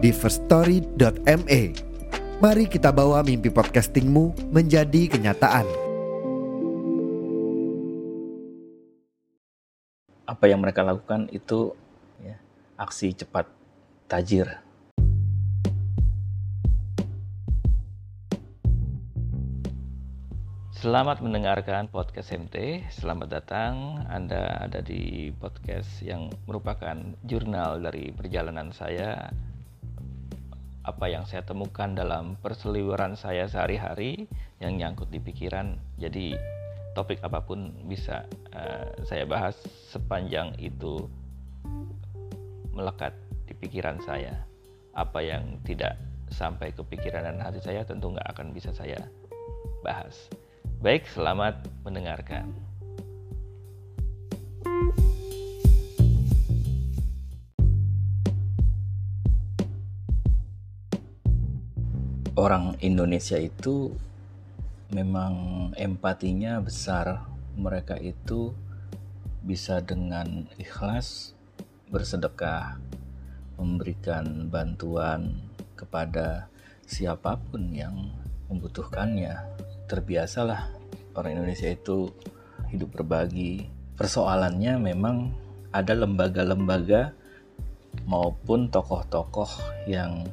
di firststory.me. Mari kita bawa mimpi podcastingmu menjadi kenyataan. Apa yang mereka lakukan itu ya, aksi cepat tajir. Selamat mendengarkan podcast MT. Selamat datang. Anda ada di podcast yang merupakan jurnal dari perjalanan saya. Apa yang saya temukan dalam perseliweran saya sehari-hari yang nyangkut di pikiran. Jadi topik apa pun bisa uh, saya bahas sepanjang itu melekat di pikiran saya. Apa yang tidak sampai ke pikiran dan hati saya tentu nggak akan bisa saya bahas. Baik, selamat mendengarkan. Orang Indonesia itu memang empatinya besar. Mereka itu bisa dengan ikhlas bersedekah, memberikan bantuan kepada siapa pun yang membutuhkannya terbiasalah orang Indonesia itu hidup berbagi. Persoalannya memang ada lembaga-lembaga maupun tokoh-tokoh yang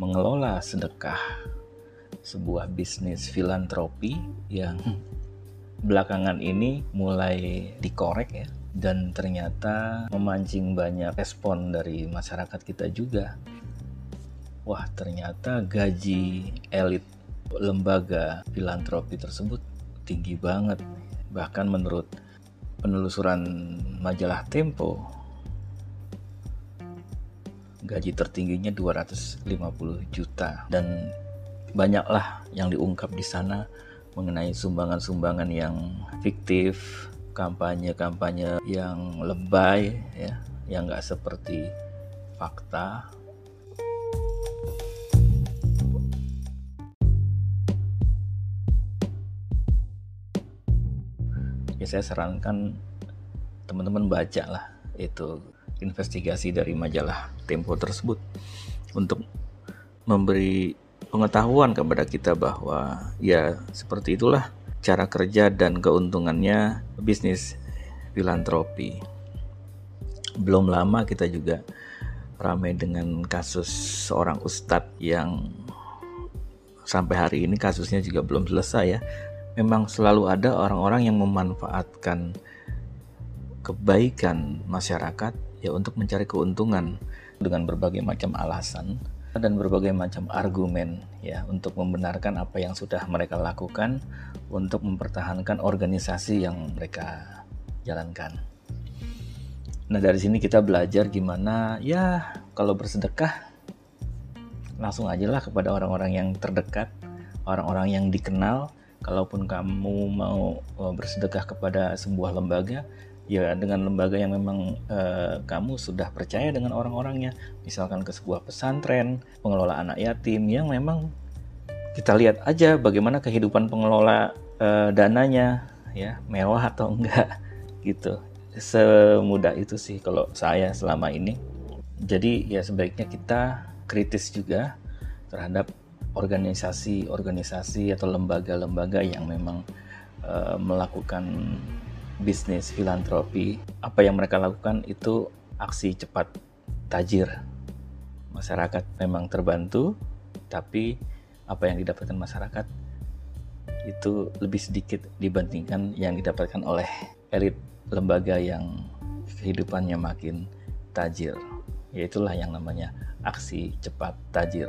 mengelola sedekah sebuah bisnis filantropi yang belakangan ini mulai dikorek ya dan ternyata memancing banyak respon dari masyarakat kita juga. Wah, ternyata gaji elit lembaga filantropi tersebut tinggi banget. Bahkan menurut penelusuran majalah Tempo, gaji tertingginya 250 juta. Dan banyaklah yang diungkap di sana mengenai sumbangan-sumbangan yang fiktif, kampanye-kampanye yang lebay ya, yang nggak seperti fakta. Ya saya sarankan teman-teman baca lah itu investigasi dari majalah Tempo tersebut untuk memberi pengetahuan kepada kita bahwa ya seperti itulah cara kerja dan keuntungannya bisnis filantropi. Belum lama kita juga ramai dengan kasus seorang ustadz yang sampai hari ini kasusnya juga belum selesai ya memang selalu ada orang-orang yang memanfaatkan kebaikan masyarakat ya untuk mencari keuntungan dengan berbagai macam alasan dan berbagai macam argumen ya untuk membenarkan apa yang sudah mereka lakukan untuk mempertahankan organisasi yang mereka jalankan. Nah, dari sini kita belajar gimana ya kalau bersedekah langsung aja lah kepada orang-orang yang terdekat, orang-orang yang dikenal kalaupun kamu mau uh, bersedekah kepada sebuah lembaga ya dengan lembaga yang memang uh, kamu sudah percaya dengan orang-orangnya. Misalkan ke sebuah pesantren pengelola anak yatim yang memang kita lihat aja bagaimana kehidupan pengelola uh, dananya ya mewah atau enggak gitu. Semudah itu sih kalau saya selama ini. Jadi ya sebaiknya kita kritis juga terhadap organisasi-organisasi atau lembaga-lembaga yang memang uh, melakukan bisnis filantropi, apa yang mereka lakukan itu aksi cepat tajir. Masyarakat memang terbantu, tapi apa yang didapatkan masyarakat itu lebih sedikit dibandingkan yang didapatkan oleh elit lembaga yang kehidupannya makin tajir. Yaitulah yang namanya aksi cepat tajir.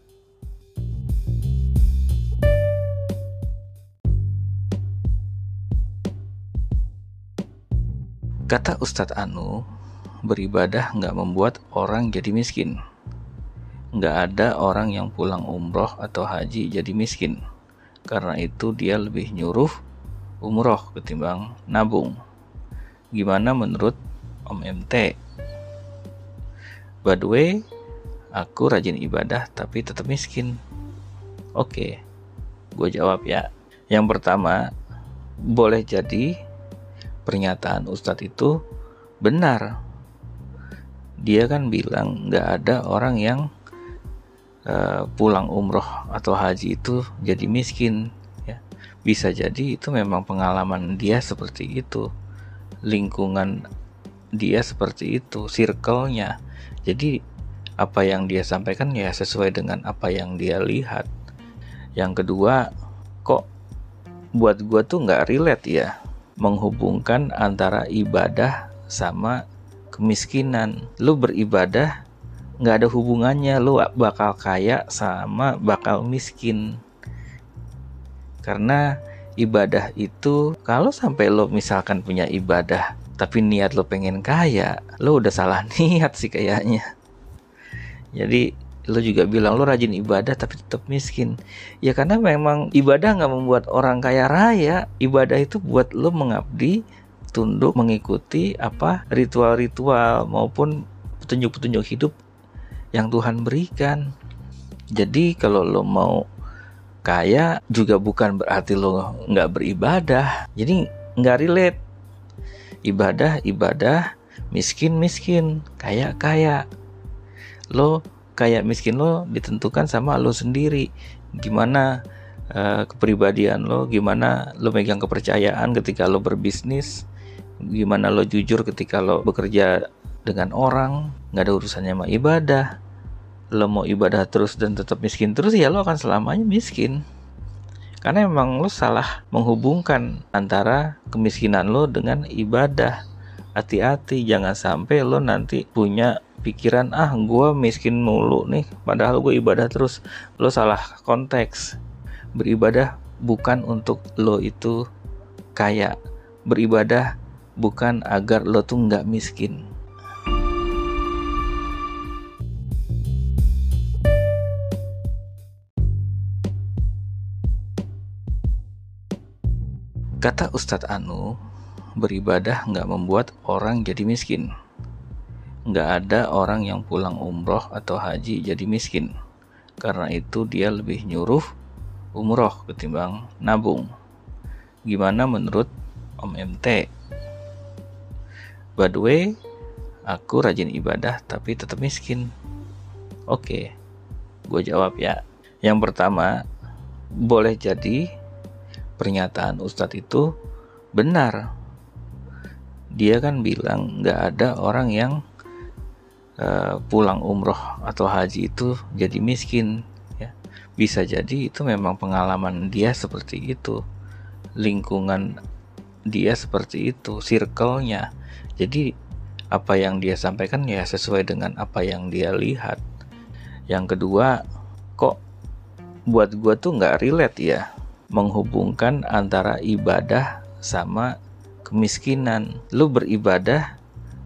Kata Ustadz Anu, beribadah nggak membuat orang jadi miskin. Nggak ada orang yang pulang umroh atau haji jadi miskin. Karena itu dia lebih nyuruh umroh ketimbang nabung. Gimana menurut Om MT? By the way, aku rajin ibadah tapi tetap miskin. Oke, gue jawab ya. Yang pertama, boleh jadi pernyataan Ustadz itu benar. Dia kan bilang nggak ada orang yang uh, pulang umroh atau haji itu jadi miskin ya. Bisa jadi itu memang pengalaman dia seperti itu lingkungan dia seperti itu circle-nya. Jadi apa yang dia sampaikan ya sesuai dengan apa yang dia lihat. Yang kedua kok buat gua tuh nggak relate ya menghubungkan antara ibadah sama kemiskinan. Lu beribadah nggak ada hubungannya. Lu bakal kaya sama bakal miskin. Karena ibadah itu kalau sampai lo misalkan punya ibadah tapi niat lo pengen kaya lo udah salah niat sih kayaknya. Jadi lo juga bilang lo rajin ibadah tapi tetap miskin ya karena memang ibadah nggak membuat orang kaya raya ibadah itu buat lo mengabdi tunduk mengikuti apa ritual-ritual maupun petunjuk-petunjuk hidup yang Tuhan berikan. Jadi kalau lo mau kaya juga bukan berarti lo nggak beribadah. Jadi nggak relate. Ibadah ibadah, miskin miskin, kaya kaya. Lo kaya miskin lo ditentukan sama lo sendiri. Gimana uh, kepribadian lo, gimana lo megang kepercayaan ketika lo berbisnis, gimana lo jujur ketika lo bekerja dengan orang nggak ada urusannya sama ibadah. Lo mau ibadah terus dan tetap miskin terus ya lo akan selamanya miskin. Karena memang lo salah menghubungkan antara kemiskinan lo dengan ibadah. Hati-hati jangan sampai lo nanti punya pikiran ah gue miskin mulu nih padahal gue ibadah terus lo salah konteks beribadah bukan untuk lo itu kaya beribadah bukan agar lo tuh nggak miskin. Kata Ustadz Anu, beribadah nggak membuat orang jadi miskin. Nggak ada orang yang pulang umroh atau haji jadi miskin. Karena itu dia lebih nyuruh umroh ketimbang nabung. Gimana menurut Om MT? By the way, aku rajin ibadah tapi tetap miskin. Oke, gue jawab ya. Yang pertama, boleh jadi pernyataan Ustadz itu benar. Dia kan bilang nggak ada orang yang uh, pulang umroh atau haji itu jadi miskin. Ya. Bisa jadi itu memang pengalaman dia seperti itu. Lingkungan dia seperti itu, circle-nya jadi apa yang dia sampaikan ya sesuai dengan apa yang dia lihat. Yang kedua, kok buat gue tuh nggak relate ya menghubungkan antara ibadah sama kemiskinan. Lu beribadah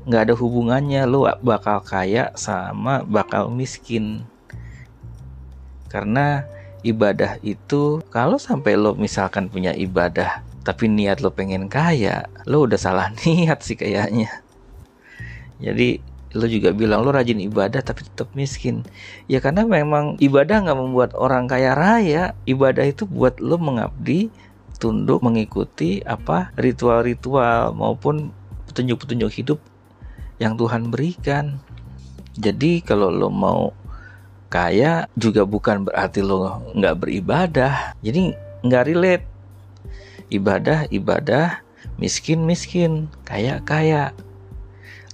nggak ada hubungannya lu bakal kaya sama bakal miskin. Karena ibadah itu kalau sampai lo misalkan punya ibadah tapi niat lo pengen kaya, lo udah salah niat sih kayaknya. Jadi lo juga bilang lo rajin ibadah tapi tetap miskin. Ya karena memang ibadah nggak membuat orang kaya raya. Ibadah itu buat lo mengabdi, tunduk, mengikuti apa ritual-ritual maupun petunjuk-petunjuk hidup yang Tuhan berikan. Jadi kalau lo mau kaya juga bukan berarti lo nggak beribadah. Jadi nggak relate ibadah ibadah miskin miskin kaya kaya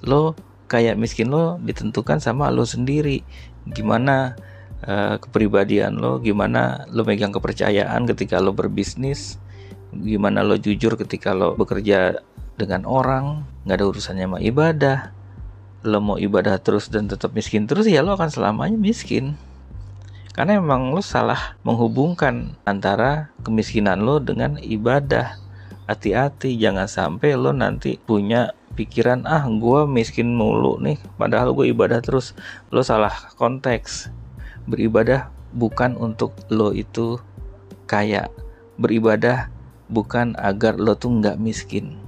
lo kayak miskin lo ditentukan sama lo sendiri gimana uh, kepribadian lo gimana lo megang kepercayaan ketika lo berbisnis gimana lo jujur ketika lo bekerja dengan orang nggak ada urusannya sama ibadah. Lo mau ibadah terus dan tetap miskin terus ya lo akan selamanya miskin. Karena emang lo salah menghubungkan antara kemiskinan lo dengan ibadah. Hati-hati jangan sampai lo nanti punya pikiran ah gue miskin mulu nih padahal gue ibadah terus. Lo salah konteks. Beribadah bukan untuk lo itu kaya. Beribadah bukan agar lo tuh nggak miskin